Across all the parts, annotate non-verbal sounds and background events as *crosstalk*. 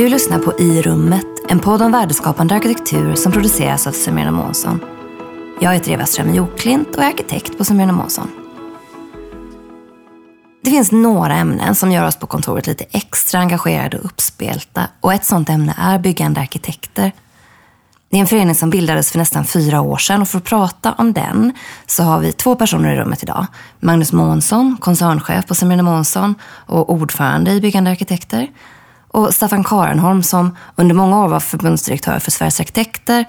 Du lyssnar på I rummet, en podd om värdeskapande arkitektur som produceras av Semena Månsson. Jag heter Eva Ström Joklint och är arkitekt på Semena Månsson. Det finns några ämnen som gör oss på kontoret lite extra engagerade och uppspelta och ett sådant ämne är byggande arkitekter. Det är en förening som bildades för nästan fyra år sedan och för att prata om den så har vi två personer i rummet idag. Magnus Månsson, koncernchef på Semena Månsson och ordförande i Byggande Arkitekter. Och Staffan Karenholm som under många år var förbundsdirektör för Sveriges Arkitekter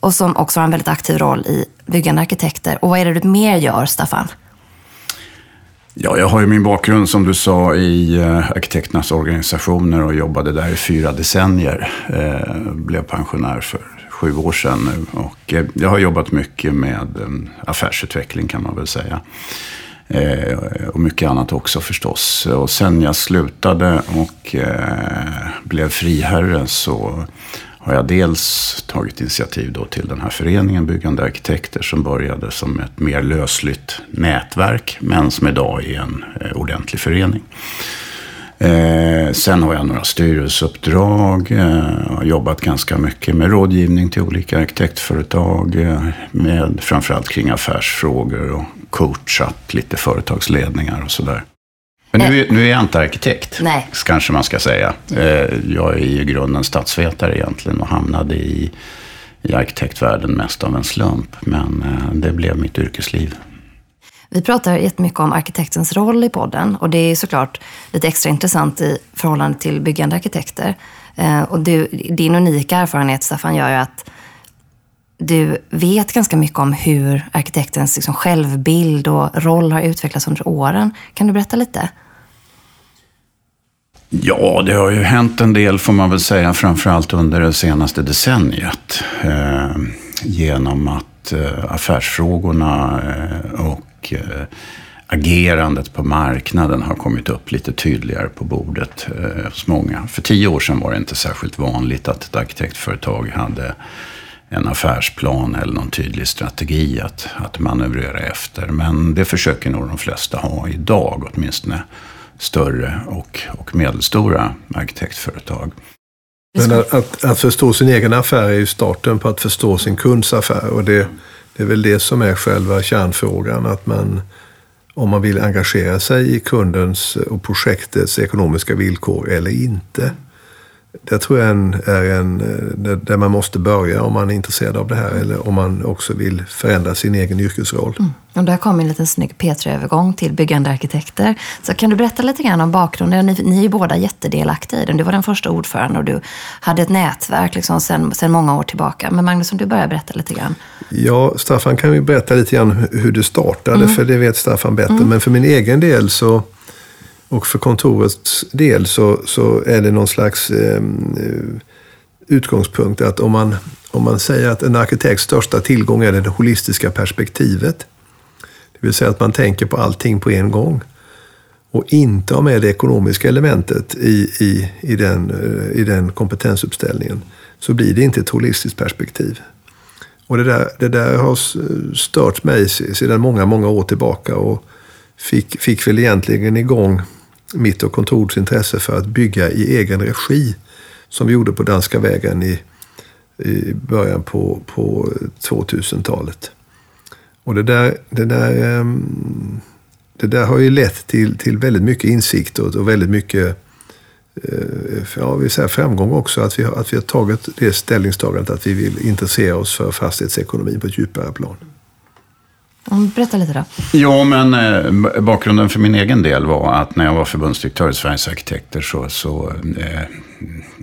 och som också har en väldigt aktiv roll i Byggande Arkitekter. Och vad är det du mer gör, Staffan? Ja, jag har ju min bakgrund som du sa i eh, arkitekternas organisationer och jobbade där i fyra decennier. Eh, blev pensionär för sju år sedan nu. Och eh, jag har jobbat mycket med affärsutveckling kan man väl säga. Eh, och mycket annat också förstås. Och sen jag slutade och eh, blev friherre så har jag dels tagit initiativ då till den här föreningen Byggande Arkitekter som började som ett mer lösligt nätverk men som idag är en eh, ordentlig förening. Eh, sen har jag några styrelseuppdrag. Eh, har jobbat ganska mycket med rådgivning till olika arkitektföretag. Eh, med framförallt kring affärsfrågor och coachat lite företagsledningar och sådär. Men nu, nu är jag inte arkitekt, Nej. kanske man ska säga. Eh, jag är i grunden statsvetare egentligen och hamnade i, i arkitektvärlden mest av en slump. Men eh, det blev mitt yrkesliv. Vi pratar jättemycket om arkitektens roll i podden och det är såklart lite extra intressant i förhållande till byggande arkitekter. Eh, och du, din unika erfarenhet, Staffan, gör ju att du vet ganska mycket om hur arkitektens liksom självbild och roll har utvecklats under åren. Kan du berätta lite? Ja, det har ju hänt en del får man väl säga, framförallt under det senaste decenniet. Eh, genom att eh, affärsfrågorna eh, och och eh, agerandet på marknaden har kommit upp lite tydligare på bordet eh, hos många. För tio år sedan var det inte särskilt vanligt att ett arkitektföretag hade en affärsplan eller någon tydlig strategi att, att manövrera efter. Men det försöker nog de flesta ha idag, åtminstone större och, och medelstora arkitektföretag. Men att, att, att, förstå sin egen affär är ju starten på att förstå sin kunds affär. Och det, det är väl det som är själva kärnfrågan. Att man, om man vill engagera sig i kundens och projektets ekonomiska villkor eller inte. Det tror jag är en, eh, där man måste börja om man är intresserad av det här eller om man också vill förändra sin egen yrkesroll. Mm. Och där kom en liten snygg P3-övergång till byggande arkitekter. Så kan du berätta lite grann om bakgrunden? Ni, ni är ju båda jättedelaktiga i den. Du var den första ordföranden och du hade ett nätverk liksom sedan, sedan många år tillbaka. Men Magnus, om du börjar berätta lite grann. Ja, Staffan kan ju berätta lite grann hur det startade, mm. för det vet Staffan bättre. Mm. Men för min egen del så och för kontorets del så, så är det någon slags ehm, eh, utgångspunkt att om man, om man säger att en arkitekts största tillgång är det holistiska perspektivet. Det vill säga att man tänker på allting på en gång. Och inte har med det ekonomiska elementet i, i, i, den, eh, i den kompetensuppställningen. Så blir det inte ett holistiskt perspektiv. Och det där, det där har stört mig sedan många, många år tillbaka. Och fick, fick väl egentligen igång mitt och kontorets intresse för att bygga i egen regi. Som vi gjorde på Danska vägen i, i början på, på 2000-talet. Och det där, det, där, ehm, det där har ju lett till, till väldigt mycket insikt och, och väldigt mycket eh, ja, vi säger framgång också. Att vi, har, att vi har tagit det ställningstagandet att vi vill intressera oss för fastighetsekonomin på ett djupare plan. Mm, berätta lite då. Ja, men eh, bakgrunden för min egen del var att när jag var förbundsdirektör i Sveriges Arkitekter så, så eh,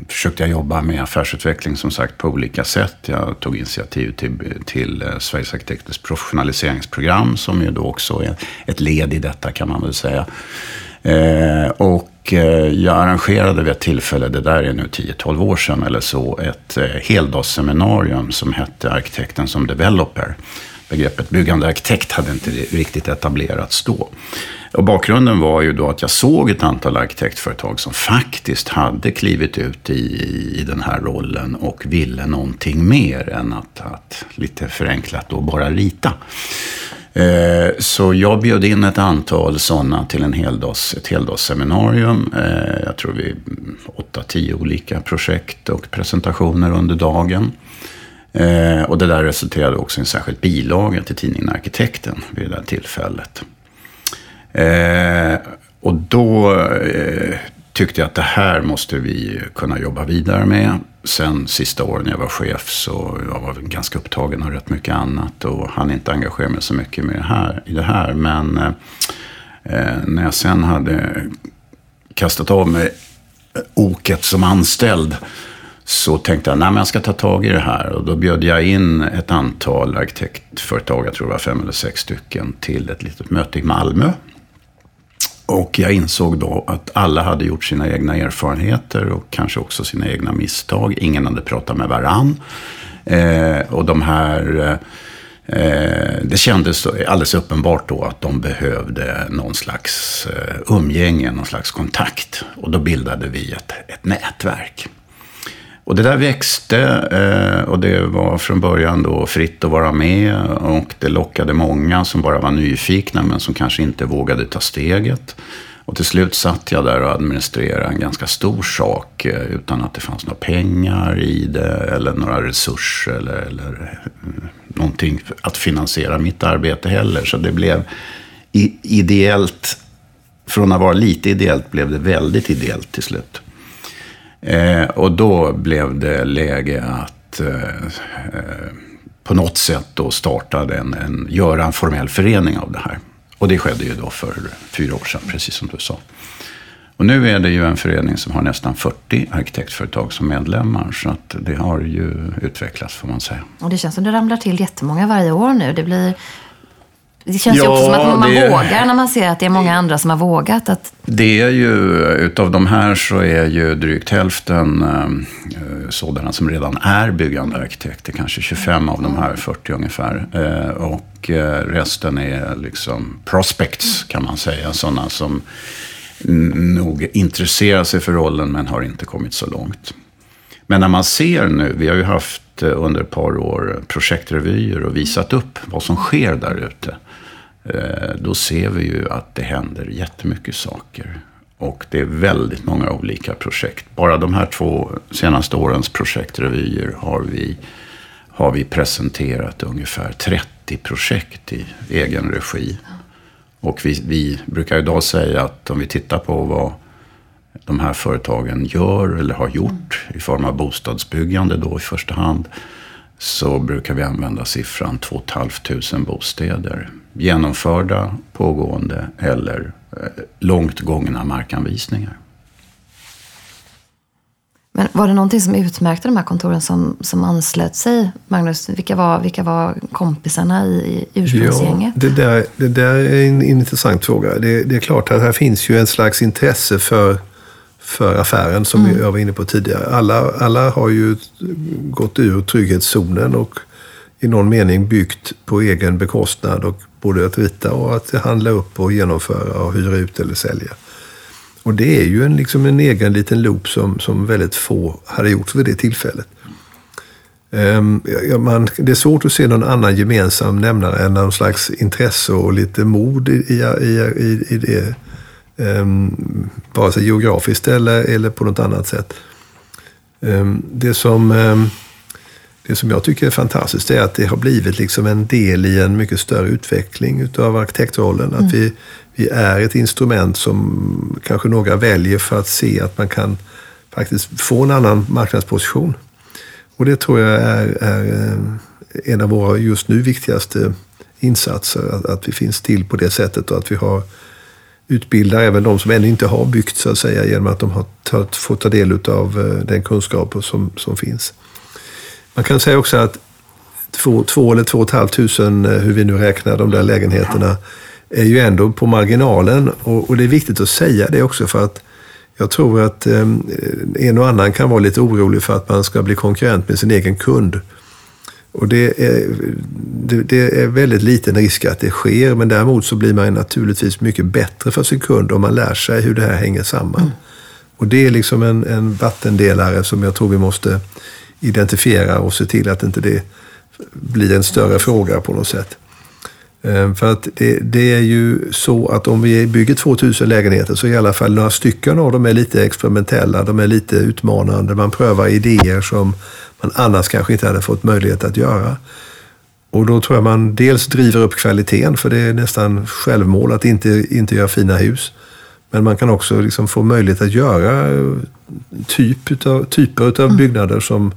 försökte jag jobba med affärsutveckling som sagt på olika sätt. Jag tog initiativ till, till eh, Sveriges Arkitekters professionaliseringsprogram som ju då också är ett led i detta kan man väl säga. Eh, och eh, jag arrangerade vid ett tillfälle, det där är nu 10-12 år sedan eller så, ett eh, heldagsseminarium som hette Arkitekten som developer begreppet byggande arkitekt hade inte riktigt etablerats då. Och bakgrunden var ju då att jag såg ett antal arkitektföretag som faktiskt hade klivit ut i, i den här rollen och ville någonting mer än att, att lite förenklat då bara rita. Eh, så jag bjöd in ett antal sådana till en heldags, ett heldagsseminarium. Eh, jag tror vi åtta, tio olika projekt och presentationer under dagen. Eh, och det där resulterade också i en särskild bilaga till tidningen Arkitekten vid det där tillfället. Eh, och då eh, tyckte jag att det här måste vi kunna jobba vidare med. Sen sista åren jag var chef så jag var ganska upptagen av rätt mycket annat och hann inte engagera mig så mycket med det här, i det här. Men eh, eh när jag sen hade kastat av mig oket som anställd så tänkte jag att jag ska ta tag i det här. Och då bjöd jag in ett antal arkitektföretag, jag tror det var fem eller sex stycken, till ett litet möte i Malmö. Och jag insåg då att alla hade gjort sina egna erfarenheter och kanske också sina egna misstag. Ingen hade pratat med varann. Eh, och de här... Eh, det kändes alldeles uppenbart då att de behövde någon slags eh, umgänge, någon slags kontakt. Och då bildade vi ett, ett nätverk. Och det där växte eh, och det var från början då fritt att vara med. Och det lockade många som bara var nyfikna men som kanske inte vågade ta steget. Och till slut satt jag där och administrerade en ganska stor sak eh, utan att det fanns några pengar i det eller några resurser eller, eller eh, någonting att finansiera mitt arbete heller. Så det blev ideellt, från att vara lite ideellt blev det väldigt ideellt till slut. Eh, och då blev det läge att eh, eh på något sätt då starta en, en, göra en formell förening av det här. Och det skedde ju då för fyra år sedan, precis som du sa. Och nu är det ju en förening som har nästan 40 arkitektföretag som medlemmar. Så att det har ju utvecklats får man säga. Och det känns som det ramlar till jättemånga varje år nu. Det blir det känns ja, ju också som att man det... vågar när man ser att det är många andra som har vågat. Att... Det är ju, utav de här så är ju drygt hälften eh, sådana som redan är byggande arkitekter. Kanske 25 av de här 40 ungefär. Eh, och eh, resten är liksom prospects kan man säga. Sådana som nog intresserar sig för rollen men har inte kommit så långt. Men när man ser nu, vi har ju haft under ett par år projektrevyer och visat upp vad som sker där ute. Eh, då ser vi ju att det händer jättemycket saker. Och det är väldigt många olika projekt. Bara de här två senaste årens projektrevyer har vi, har vi presenterat ungefär 30 projekt i egen regi. Och vi, vi brukar idag säga att om vi tittar på vad de här företagen gör eller har gjort i form av bostadsbyggande då i första hand. Så brukar vi använda siffran 2 500 bostäder genomförda, pågående eller eh, långt gångna markanvisningar. Men var det någonting som utmärkte de här kontoren som, som anslöt sig? Magnus, vilka var, vilka var kompisarna i, i ursprungsgänget? Ja, det, där, det där är en, intressant fråga. Det, det, är klart att här finns ju en slags intresse för, för affären som mm. jag var inne på tidigare. Alla, alla har ju gått ur trygghetszonen och i någon mening byggt på egen bekostnad och både att rita och att handla upp och genomföra och hyra ut eller sälja. Och det är ju en, liksom en egen liten loop som, som väldigt få hade gjort vid det tillfället. Um, ja, man, det är svårt att se någon annan gemensam nämnare än någon slags intresse och lite mod i, i, i, i det. Um, vare sig geografiskt eller, eller på något annat sätt. Um, det som det som jag tycker är fantastiskt är att det har blivit liksom en del i en mycket större utveckling utav arkitektrollen. Mm. Att vi, vi är ett instrument som kanske några väljer för att se att man kan faktiskt få en annan marknadsposition. Och det tror jag är, är eh, en av våra just nu viktigaste insatser. Att, att vi finns till på det sättet och att vi har utbildar även de som ännu inte har byggt så att säga genom att de har fått ta del av eh, den kunskap som, som finns. Man kan säga också att två, två eller två och ett halvt tusen, eh, hur vi nu räknar de där lägenheterna, är ju ändå på marginalen. Och, och det är viktigt att säga det också för att jag tror att eh, en och annan kan vara lite orolig för att man ska bli konkurrent med sin egen kund. Och det är, det, det är väldigt liten risk att det sker, men däremot så blir man naturligtvis mycket bättre för sin kund om man lär sig hur det här hänger samman. Mm. Och det är liksom en, en vattendelare som jag tror vi måste identifiera och se till att inte det blir en större fråga på något sätt. Eh, för att det, det, är ju så att om vi bygger 2000 lägenheter så är i alla fall några stycken av dem är lite experimentella, de är lite utmanande. Man prövar idéer som man annars kanske inte hade fått möjlighet att göra. Och då tror jag man dels driver upp kvaliteten, för det är nästan självmål att inte, inte göra fina hus. Men man kan också liksom få möjlighet att göra eh, typ utav, typer av mm. byggnader som,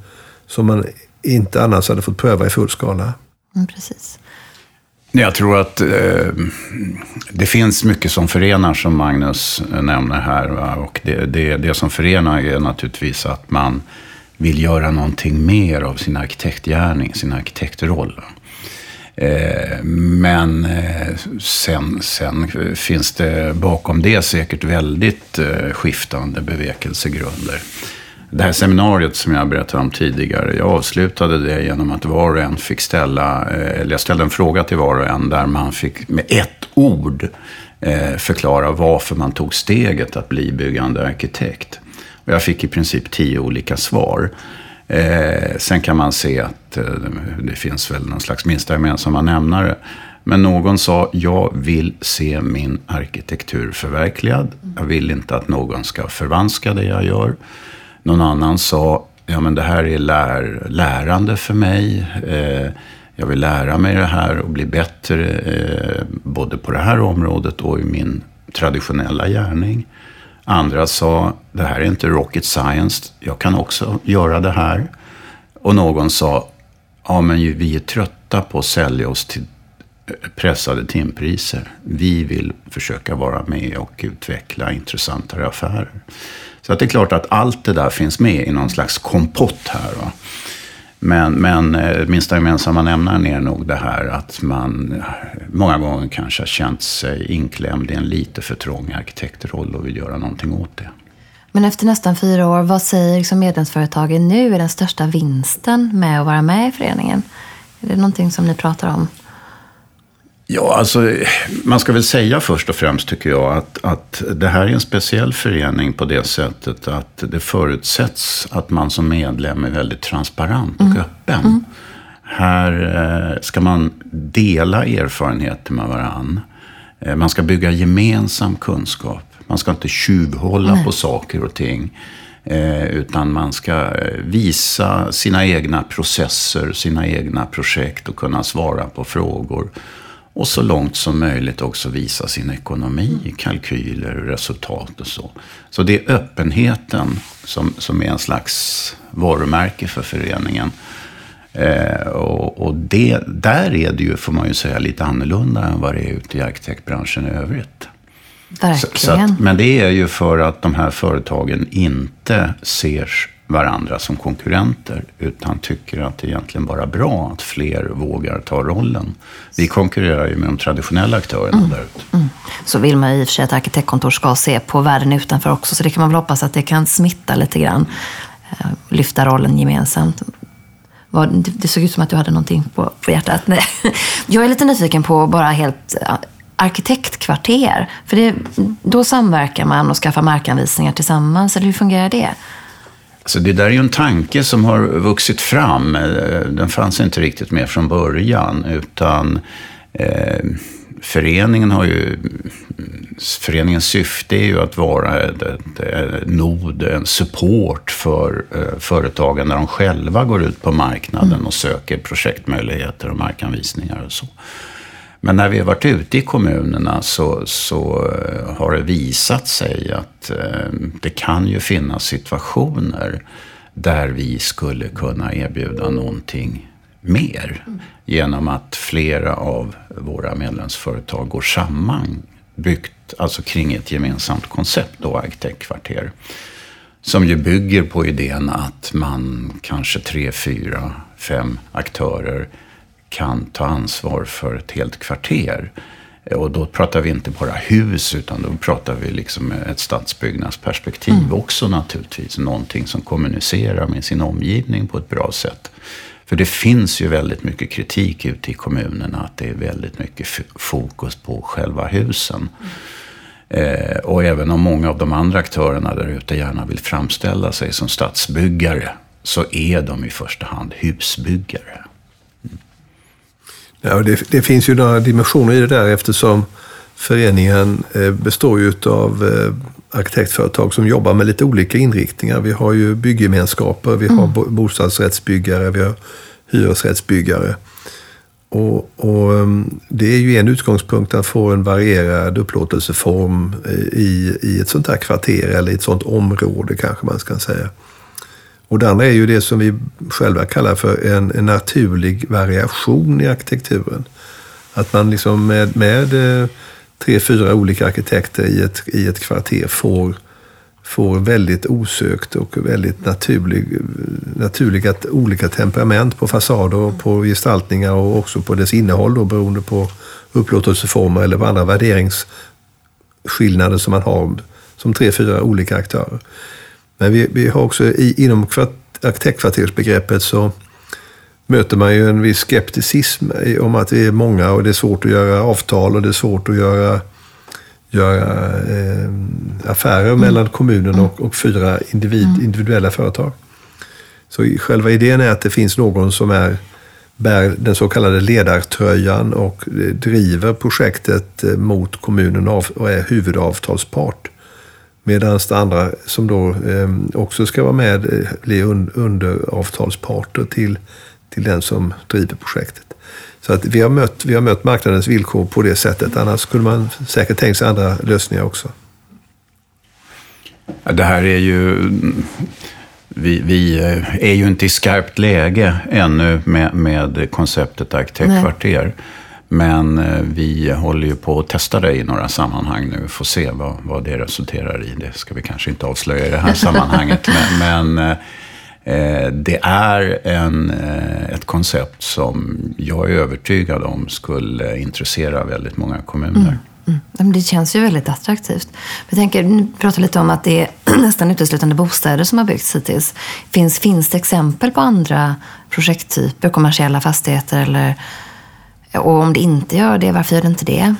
som man inte annars hade fått pröva i full skala. Mm, precis. Jag tror att eh, det finns mycket som förenar, som Magnus nämner här. Va? Och det, det, det som förenar är naturligtvis att man vill göra någonting mer av sin arkitektgärning, sin arkitektroll. Eh, Eh, men eh, sen, sen finns det bakom det säkert väldigt eh, skiftande bevekelsegrunder. Det här seminariet som jag berättade om tidigare, jag avslutade det genom att var och en fick ställa, eller jag ställde en fråga till var och en där man fick med ett ord förklara varför man tog steget att bli byggande arkitekt. Och jag fick i princip tio olika svar. Eh, sen kan man se att eh, det finns väl någon slags minsta gemensamma nämnare. Men någon sa, jag vill se min arkitektur förverkligad. Jag vill inte att någon ska förvanska det jag gör. Någon annan sa, ja men det här är lär, lärande för mig. Eh, jag vill lära mig det här och bli bättre eh, både på det här området och i min traditionella gärning. Andra sa, det här är inte rocket science, jag kan också göra det här. Och någon sa, ja men vi är trötta på att sälja oss till eh, pressade timpriser. Vi vill försöka vara med och utveckla intressantare affärer. Så att det är klart att allt det där finns med i någon slags kompott här. Va? Men, men eh, minsta gemensamma nämnaren är nog det här att man eh, många gånger kanske har känt sig inklämd i en lite för trång arkitektroll och vill göra någonting åt det. Men efter nästan fyra år, vad säger liksom medlemsföretagen nu är den största vinsten med att vara med i föreningen? Är det någonting som ni pratar om? Ja, alltså man ska väl säga först och främst tycker jag att, att det här är en speciell förening på det sättet att det förutsätts att man som medlem är väldigt transparent och mm. öppen. Mm. Här eh, ska man dela erfarenheter med varann. Eh, man ska bygga gemensam kunskap. Man ska inte tjuvhålla Nej. på saker och ting. Eh, utan man ska visa sina egna processer, sina egna projekt och kunna svara på frågor. Och så långt som möjligt också visa sin ekonomi, kalkyler, resultat och så. Så det är öppenheten som, som är en slags varumärke för föreningen. Eh, och, och det, där är det ju, får man ju säga, lite annorlunda än vad det är ute i arkitektbranschen i övrigt. Verkligen. Så, så att, men det är ju för att de här företagen inte ser varandra som konkurrenter. Utan tycker att det är egentligen bara bra att fler vågar ta rollen. Vi konkurrerar ju med de traditionella aktörerna mm. där ute. Mm. Så vill man i och för sig att arkitektkontor ska se på världen utanför också. Så det kan man väl hoppas att det kan smitta lite grann. Eh, lyfta rollen gemensamt. Det såg ut som att du hade någonting på, på hjärtat. Nej. *laughs* Jag är lite nyfiken på bara helt arkitektkvarter. För det, då samverkar man och skaffar markanvisningar tillsammans, eller hur fungerar det? Alltså det där är ju en tanke som har vuxit fram. Eh, den fanns inte riktigt med från början. Utan eh, föreningen har ju... Föreningens syfte är ju att vara ett, ett, ett nod, en support för eh, företagen när de själva går ut på marknaden mm. och söker projektmöjligheter och markanvisningar och så. Men när vi har varit ute i kommunerna så, så eh, har det visat sig att eh, det kan ju finnas situationer där vi skulle kunna erbjuda någonting mer. Genom att flera av våra medlemsföretag går samman. Byggt alltså kring ett gemensamt koncept, då arkitektkvarter. Som ju bygger på idén att man kanske tre, fyra, fem aktörer kan ta ansvar för ett helt kvarter. Och då pratar vi inte bara hus, utan då pratar vi liksom ett stadsbyggnadsperspektiv mm. också naturligtvis. Någonting som kommunicerar med sin omgivning på ett bra sätt. För det finns ju väldigt mycket kritik ute i kommunerna att det är väldigt mycket fokus på själva husen. Mm. Eh, och även om många av de andra aktörerna där ute gärna vill framställa sig som stadsbyggare så är de i första hand husbyggare. Ja, det, det, finns ju några dimensioner i det där eftersom föreningen eh, består ju av eh, arkitektföretag som jobbar med lite olika inriktningar. Vi har ju bygggemenskaper, vi har mm. bostadsrättsbyggare, vi har hyresrättsbyggare. Och, och, ehm, det är ju en utgångspunkt att få en varierad upplåtelseform i, i ett sånt här kvarter eller i ett sånt område kanske man ska säga. Och det andra är ju det som vi själva kallar för en, en naturlig variation i arkitekturen. Att man liksom med, med eh, tre, fyra olika arkitekter i ett, i ett kvarter får, får väldigt osökt och väldigt naturlig, naturliga olika temperament på fasader och på gestaltningar och också på dess innehåll då, beroende på upplåtelseformer eller på andra värderingsskillnader som man har som tre, fyra olika aktörer. Men vi, vi har också i, inom arkitektkvartersbegreppet så möter man ju en viss skepticism om att det är många och det är svårt att göra avtal och det är svårt att göra, göra eh, affärer mm. mellan kommunen och, och fyra individ, mm. individuella företag. Så själva idén är att det finns någon som är, bär den så kallade ledartröjan och driver projektet eh, mot kommunen och är huvudavtalspart. Medan det andra som då eh, också ska vara med eh, blir underavtalsparter till, till den som driver projektet. Så att vi har, mött, vi har mött marknadens villkor på det sättet. Annars skulle man säkert tänkt sig andra lösningar också. Det här är ju... Vi, vi eh, är ju inte i skarpt läge ännu med, med konceptet arkitektkvarter. Nej. Men eh, vi håller ju på att testa det i några sammanhang nu. Får se vad, vad det resulterar i. Det ska vi kanske inte avslöja i det här *laughs* sammanhanget. men, men eh, det är en, eh, ett koncept som jag är övertygad om skulle intressera väldigt många kommuner. Mm. Mm. Det känns ju väldigt attraktivt. Jag tänker, ni pratar lite om att det är *clears throat* nästan uteslutande bostäder som har byggts hittills. Finns, finns det exempel på andra projekttyper, kommersiella fastigheter eller och om det inte gör det, varför gör det inte det?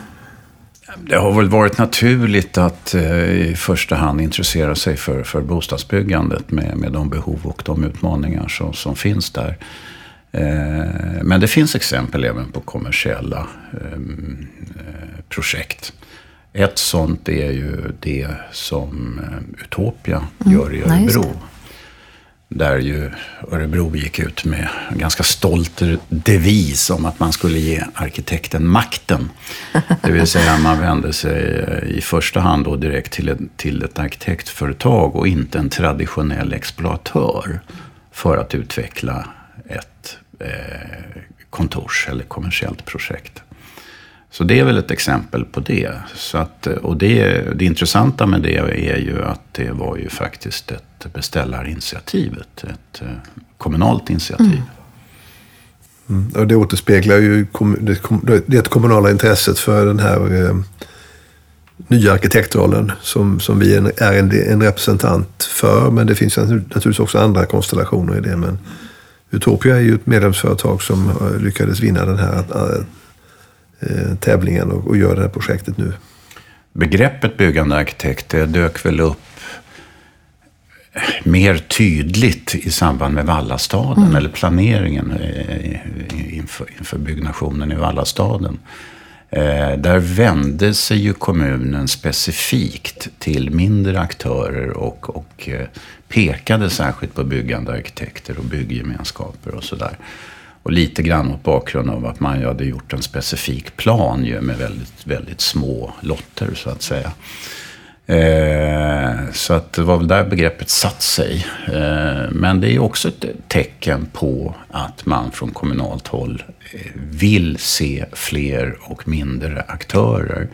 Det har väl varit naturligt att eh, i första hand intressera sig för, för bostadsbyggandet med, med de behov och de utmaningar som, som finns där. Eh, men det finns exempel även på kommersiella ehm, eh, projekt. Ett sånt är ju det som Utopia mm. gör i Örebro. Där ju Örebro gick ut med en ganska stolt devis om att man skulle ge arkitekten makten. Det vill säga man vände sig eh, i första hand då direkt till ett, till ett arkitektföretag och inte en traditionell exploatör för att utveckla ett eh, kontors eller kommersiellt projekt. Så det är väl ett exempel på det. Så att, och det, det intressanta med det är ju att det var ju faktiskt ett beställarinitiativ. Ett, eh, kommunalt initiativ. Mm. Mm. Och det återspeglar ju det, det kommunala intresset för den här eh, nya arkitektrollen som, som vi är en, en representant för. Men det finns naturligtvis också andra konstellationer i det. Men Utopia är ju ett medlemsföretag som eh, lyckades vinna den här eh, Eh, tävlingen och, och gör det här projektet nu. Begreppet byggande arkitekt det dök väl upp mer tydligt i samband med Vallastaden, mm. eller planeringen eh, inför, inför byggnationen i Vallastaden. Eh, där vände sig ju kommunen specifikt till mindre aktörer och, och eh, pekade särskilt på byggande arkitekter och bygggemenskaper och sådär. Och lite grann mot bakgrund av att man ju hade gjort en specifik plan ju med väldigt, väldigt små lotter så att säga. Eh, så att det var väl där begreppet satt sig. Eh, men det är också ett tecken på att man från kommunalt håll eh, vill se fler och mindre aktörer.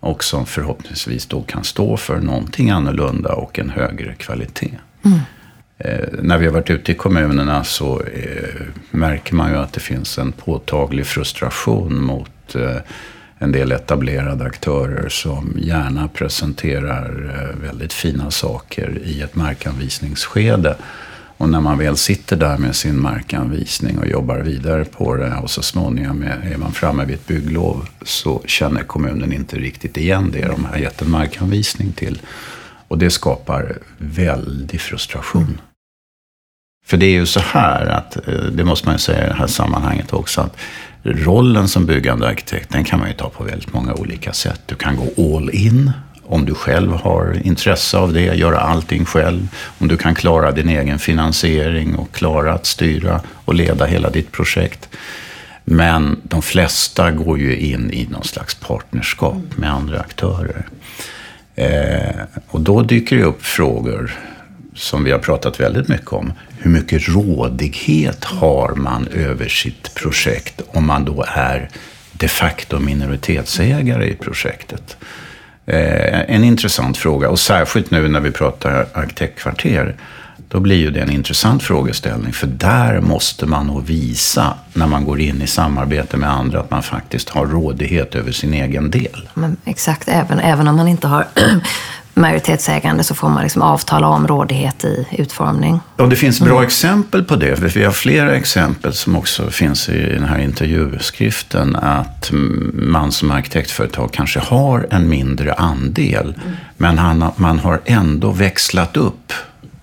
Och som förhoppningsvis då kan stå för någonting annorlunda och en högre kvalitet. Mm. Eh, när vi har varit ute i kommunerna så eh, märker man ju att det finns en påtaglig frustration mot eh, en del etablerade aktörer som gärna presenterar eh, väldigt fina saker i ett markanvisningsskede. Och när man väl sitter där med sin markanvisning och jobbar vidare på det och så småningom är man framme vid ett bygglov så känner kommunen inte riktigt igen det de har gett en markanvisning till. Och det skapar väldig frustration. För det är ju så här att, eh, det måste man ju säga i det här sammanhanget också, att rollen som byggande arkitekt, den kan man ju ta på väldigt många olika sätt. Du kan gå all in, om du själv har intresse av det, göra allting själv. Om du kan klara din egen finansiering och klara att styra och leda hela ditt projekt. Men de flesta går ju in i någon slags partnerskap med andra aktörer. Eh, och då dyker det upp frågor som vi har pratat väldigt mycket om. Hur mycket rådighet har man över sitt projekt om man då är de facto minoritetsägare i projektet? Eh, en intressant fråga och särskilt nu när vi pratar arkitektkvarter. Då blir ju det en intressant frågeställning. För där måste man nog visa, när man går in i samarbete med andra, att man faktiskt har rådighet över sin egen del. Men exakt, även, även om man inte har *clears throat* eh, majoritetsägande så får man liksom avtala om rådighet i utformning. Och det finns bra mm. exempel på det. Vi har flera exempel som också finns i den här intervjuskriften. Att man som arkitektföretag kanske har en mindre andel. Mm. Men han, man har ändå växlat upp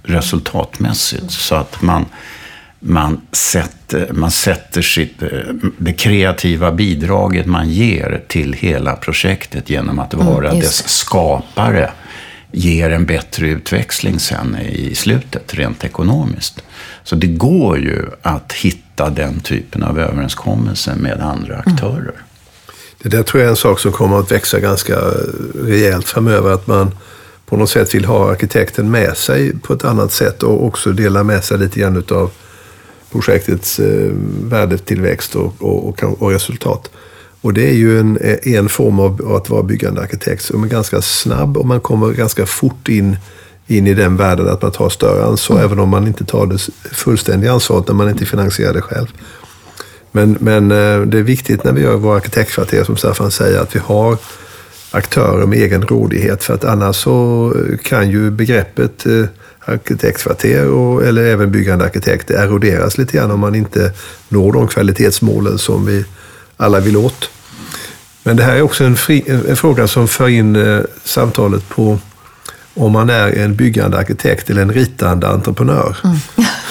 resultatmässigt. Så att man, man, sätter, man sätter sitt, eh, det kreativa bidraget man ger till hela projektet genom att vara mm, dess skapare ger en bättre utväxling sen i slutet, rent ekonomiskt. Så det går ju att hitta den typen av överenskommelser med andra mm. aktörer. Mm. Det där tror jag är en sak som kommer att växa ganska rejält framöver. Att man på något sätt vill ha arkitekten med sig på ett annat sätt och också dela med sig lite grann av projektets eh, värdetillväxt och, och, och, och resultat. Och det är ju en, en form av att vara byggande arkitekt som är ganska snabb och man kommer ganska fort in, in i den världen att man tar större ansvar, mm. även om man inte tar det fullständiga ansvaret när man inte finansierar det själv. Men, men eh, det är viktigt när vi gör våra arkitektkvarter, som Staffan säger, att vi har aktörer med egen rådighet. För att annars så kan ju begreppet eh, arkitektkvarter och, eller även byggande arkitekt eroderas lite grann om man inte når de kvalitetsmålen som vi alla vill åt. Men det här är också en, fri, en fråga som för in eh, samtalet på om man är en byggande arkitekt eller en ritande entreprenör. Mm.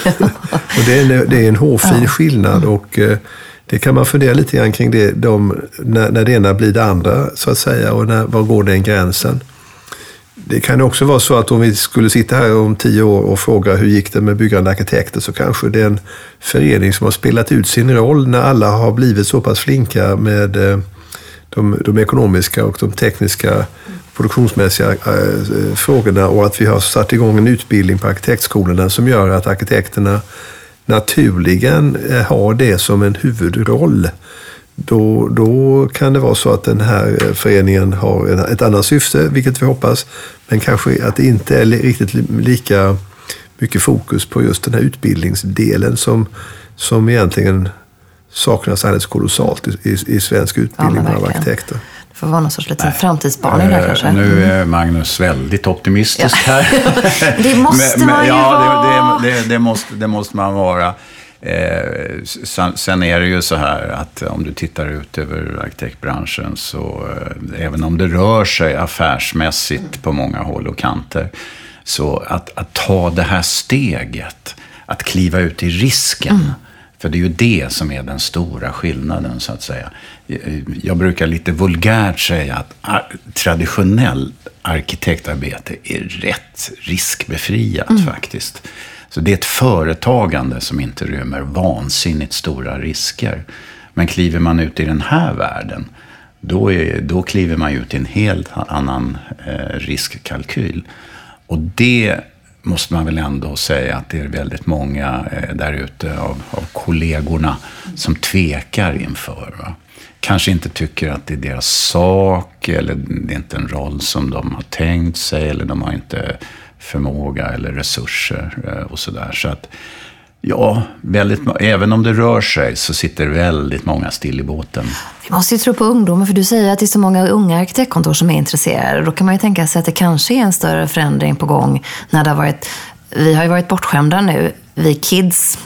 *laughs* och det, är en, det är en hårfin ja. skillnad och eh, det kan man fundera lite grann kring det, de, när, när det ena blir det andra så att säga och när, var går den gränsen? Det kan också vara så att om vi skulle sitta här om tio år och fråga hur gick det med byggande arkitekter så kanske det är en förening som har spelat ut sin roll när alla har blivit så pass flinka med eh, de, de ekonomiska och de tekniska produktionsmässiga äh, frågorna och att vi har satt igång en utbildning på arkitektskolorna som gör att arkitekterna naturligen eh, har det som en huvudroll. Då, då kan det vara så att den här föreningen har ett annat syfte, vilket vi hoppas, men kanske att det inte är riktigt lika mycket fokus på just den här utbildningsdelen som, som egentligen saknas alldeles kolossalt i, i, i svensk utbildning ja, av arkitekter. Det får vara någon sorts liten framtidsspaning där kanske. Nu är Magnus väldigt optimistisk ja. här. *laughs* det måste men, man ju ja, vara. Det, det, det, måste, det måste man vara. Eh, sen, är det ju så här att om du tittar ut över arkitektbranschen så eh, även om det rör sig affärsmässigt på många håll och kanter så att, att ta det här steget, att kliva ut i risken mm för det är ju det som är den stora skillnaden, så att säga. Jag brukar lite vulgärt säga att traditionellt arkitektarbete är rätt riskbefriat mm. faktiskt. Så det är ett företagande som inte rymmer vansinnigt stora risker. Men kliver man ut i den här världen, då, är, då kliver man ut i en helt annan eh, riskkalkyl. Och det måste man väl ändå säga att det är väldigt många eh, där ute av, av kollegorna som tvekar inför. Va? Kanske inte tycker att det är deras sak eller det är inte en roll som de har tänkt sig eller de har inte förmåga eller resurser eh, och sådär. Så att Ja, väldigt, även om det rör sig så sitter väldigt många still i båten. Vi måste ju tro på ungdomen, för du säger att det är så många unga arkitektkontor som är intresserade. Då kan man ju tänka sig att det kanske är en större förändring på gång när det har varit vi har ju varit bortskämda nu, vi kids,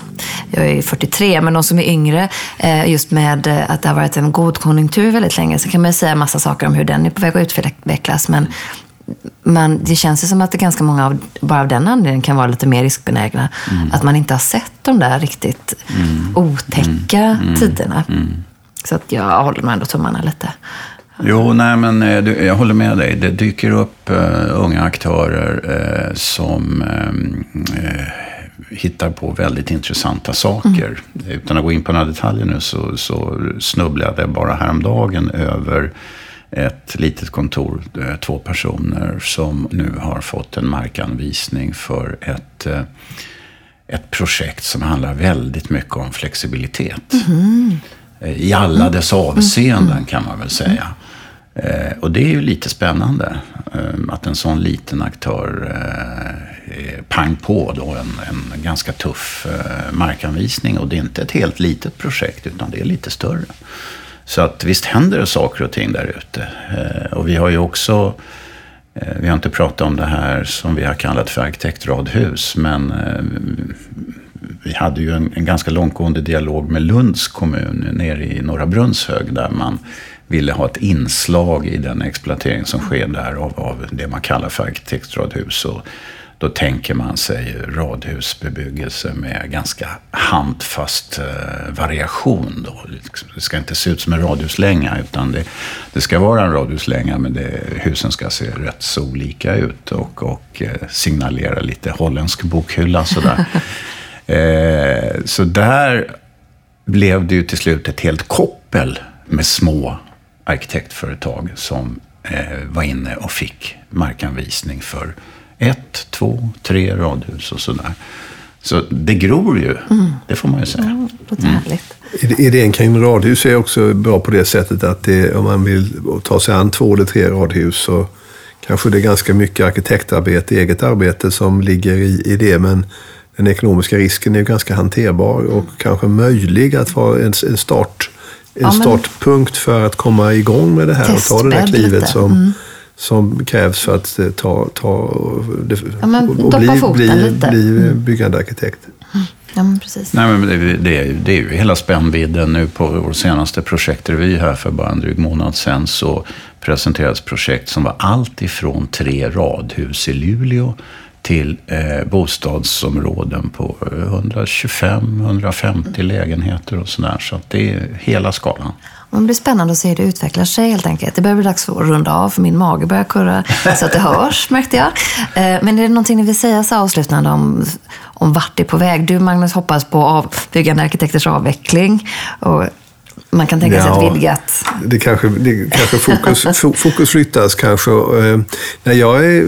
jag är 43, men de som är yngre, eh, just med eh, att det har varit en god konjunktur väldigt länge, så kan man ju säga massa saker om hur den är på väg att utvecklas, men men det känns ju som att det ganska många av, bara av den anledningen kan vara lite mer riskbenägna. Att man inte har sett de där riktigt otäcka tiderna. Så att jag håller nog ändå tummarna lite. Jo, nej men eh, jag håller med dig. Det dyker upp uh, unga aktörer uh, som uh, hittar på väldigt intressanta saker. Mm. Utan att gå in på några detaljer nu så, så snubblade jag bara häromdagen över ett litet kontor, två personer som nu har fått en markanvisning för ett, ett projekt som handlar väldigt mycket om flexibilitet. Mm. I alla dess avseenden kan man väl säga. Eh, och det är ju lite spännande eh, att en sån liten aktör eh, pang på då en, en ganska tuff eh, markanvisning. Och det är inte ett helt litet projekt utan det är lite större. Så att visst händer det saker och ting där ute. Eh, och vi har ju också eh, vi har inte pratat om det här som vi har kallat för arkitektradhus. Men eh, vi hade ju en, en ganska långtgående dialog med Lunds kommun nere i Norra Brunnshög. Där man ville ha ett inslag i den exploatering som sker där av, av det man kallar för arkitektradhus. Och då tänker man sig radhusbebyggelse med ganska handfast eh, variation. Då. Det ska inte se ut som en radhuslänga utan det, det ska vara en radhuslänga men det, husen ska se rätt så olika ut och, och eh, signalera lite holländsk bokhylla sådär. *laughs* eh, så där blev det ju till slut ett helt koppel med små arkitektföretag som eh, var inne och fick markanvisning för ett, två, tre radhus och sådär. Så det gror ju, mm. det får man ju säga. Mm. härligt. Idén kring radhus är också bra på det sättet att det, om man vill ta sig an två eller tre radhus så kanske det är ganska mycket arkitektarbete, eget arbete som ligger i, i det. Men den ekonomiska risken är ju ganska hanterbar och kanske möjlig att vara en, en start en ja, startpunkt för att komma igång med det här och ta det där klivet som, mm. Som krävs för att eh, ta, ta det, ja, och bli, bli, bli mm. byggande arkitekt. Mm. Ja, men precis. Nej, men det, det, är, det är ju hela spännvidden. Nu på vår senaste projektrevy här för bara en dryg månad sedan så presenterades projekt som var allt ifrån tre radhus i Luleå till eh, bostadsområden på 125-150 eh, lägenheter och sådär. Så att det är hela skalan. Det blir spännande att se hur det utvecklar sig helt enkelt. Det börjar bli dags för att runda av för min mage börjar kurra *laughs* så att det hörs märkte jag. Eh, men är det någonting ni vill säga så avslutande om, om vart det är på väg? Du Magnus hoppas på av, byggande arkitekters avveckling. Och man kan tänka sig ja, ett vidgat... Det kanske, det kanske fokus, *laughs* fokus flyttas kanske. Eh, nej, jag är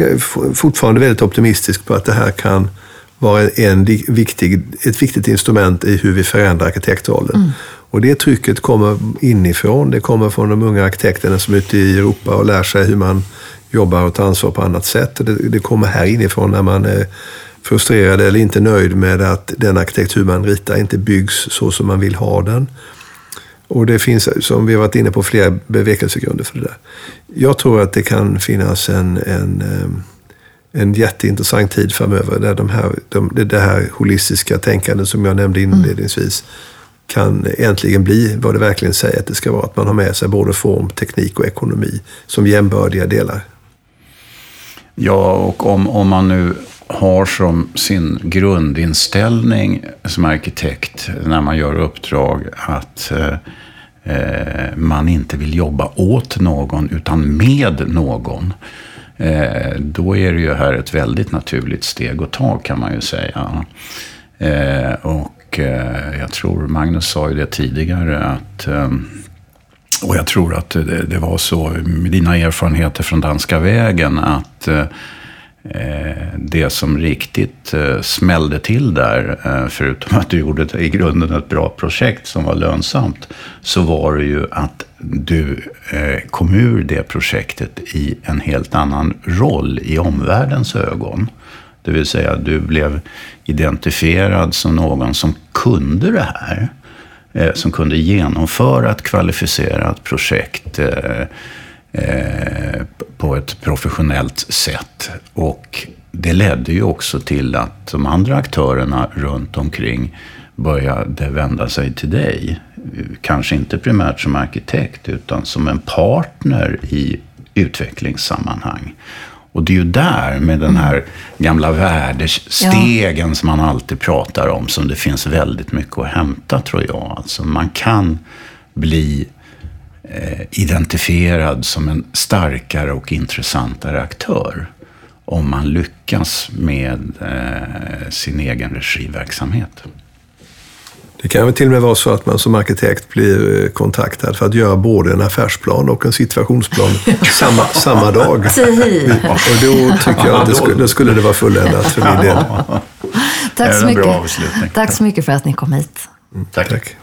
eh, fortfarande väldigt optimistisk på att det här kan vara en viktig, ett viktigt instrument i hur vi förändrar arkitektrollen. Mm. Och det trycket kommer inifrån. Det kommer från de unga arkitekterna som är ute i Europa och lär sig hur man jobbar och tar ansvar på annat sätt. Det, det kommer här inifrån när man är frustrerad eller inte nöjd med att den arkitektur man ritar inte byggs så som man vill ha den. Och det finns, som vi har varit inne på, flera bevekelsegrunder för det där. Jag tror att det kan finnas en, en, eh, en jätteintressant tid framöver där de här, de, det här holistiska tänkandet som jag nämnde mm. inledningsvis kan äntligen bli vad det verkligen säger att det ska vara. Att man har med sig både form, teknik och ekonomi som jämbördiga delar. Ja, och om, om man nu har som sin grundinställning som arkitekt när man gör uppdrag att eh, eh man inte vill jobba åt någon utan med någon. Eh, då är det ju här ett väldigt naturligt steg att ta kan man ju säga. Eh, och eh, jag tror, Magnus sa ju det tidigare, att eh, och jag tror att det, det, var så med dina erfarenheter från danska vägen att Eh, eh det som riktigt eh, smällde till där, eh, förutom att du gjorde i grunden ett bra projekt som var lönsamt, så var det ju att du eh, kom ur det projektet i en helt annan roll i omvärldens ögon. Det vill säga, du blev identifierad som någon som kunde det här. Eh, som kunde genomföra ett kvalificerat projekt eh, eh, på ett professionellt sätt. Och det ledde ju också till att de andra aktörerna runt omkring började vända sig till dig. Kanske inte primärt som arkitekt utan som en partner i utvecklingssammanhang. Och det är ju där, med den här gamla värdestegen som man alltid pratar om, som det finns väldigt mycket att hämta, tror jag. Alltså man kan bli eh, identifierad som en starkare och intressantare aktör om man lyckas med eh, sin egen regiverksamhet. Det kan väl till och med vara så att man som arkitekt blir eh, kontaktad för att göra både en affärsplan och en situationsplan *laughs* samma, samma dag. Och då tycker jag att det skulle, då skulle det vara fulländat för min del. Tack så, mycket. Tack så mycket för att ni kom hit. Mm, tack. Tack.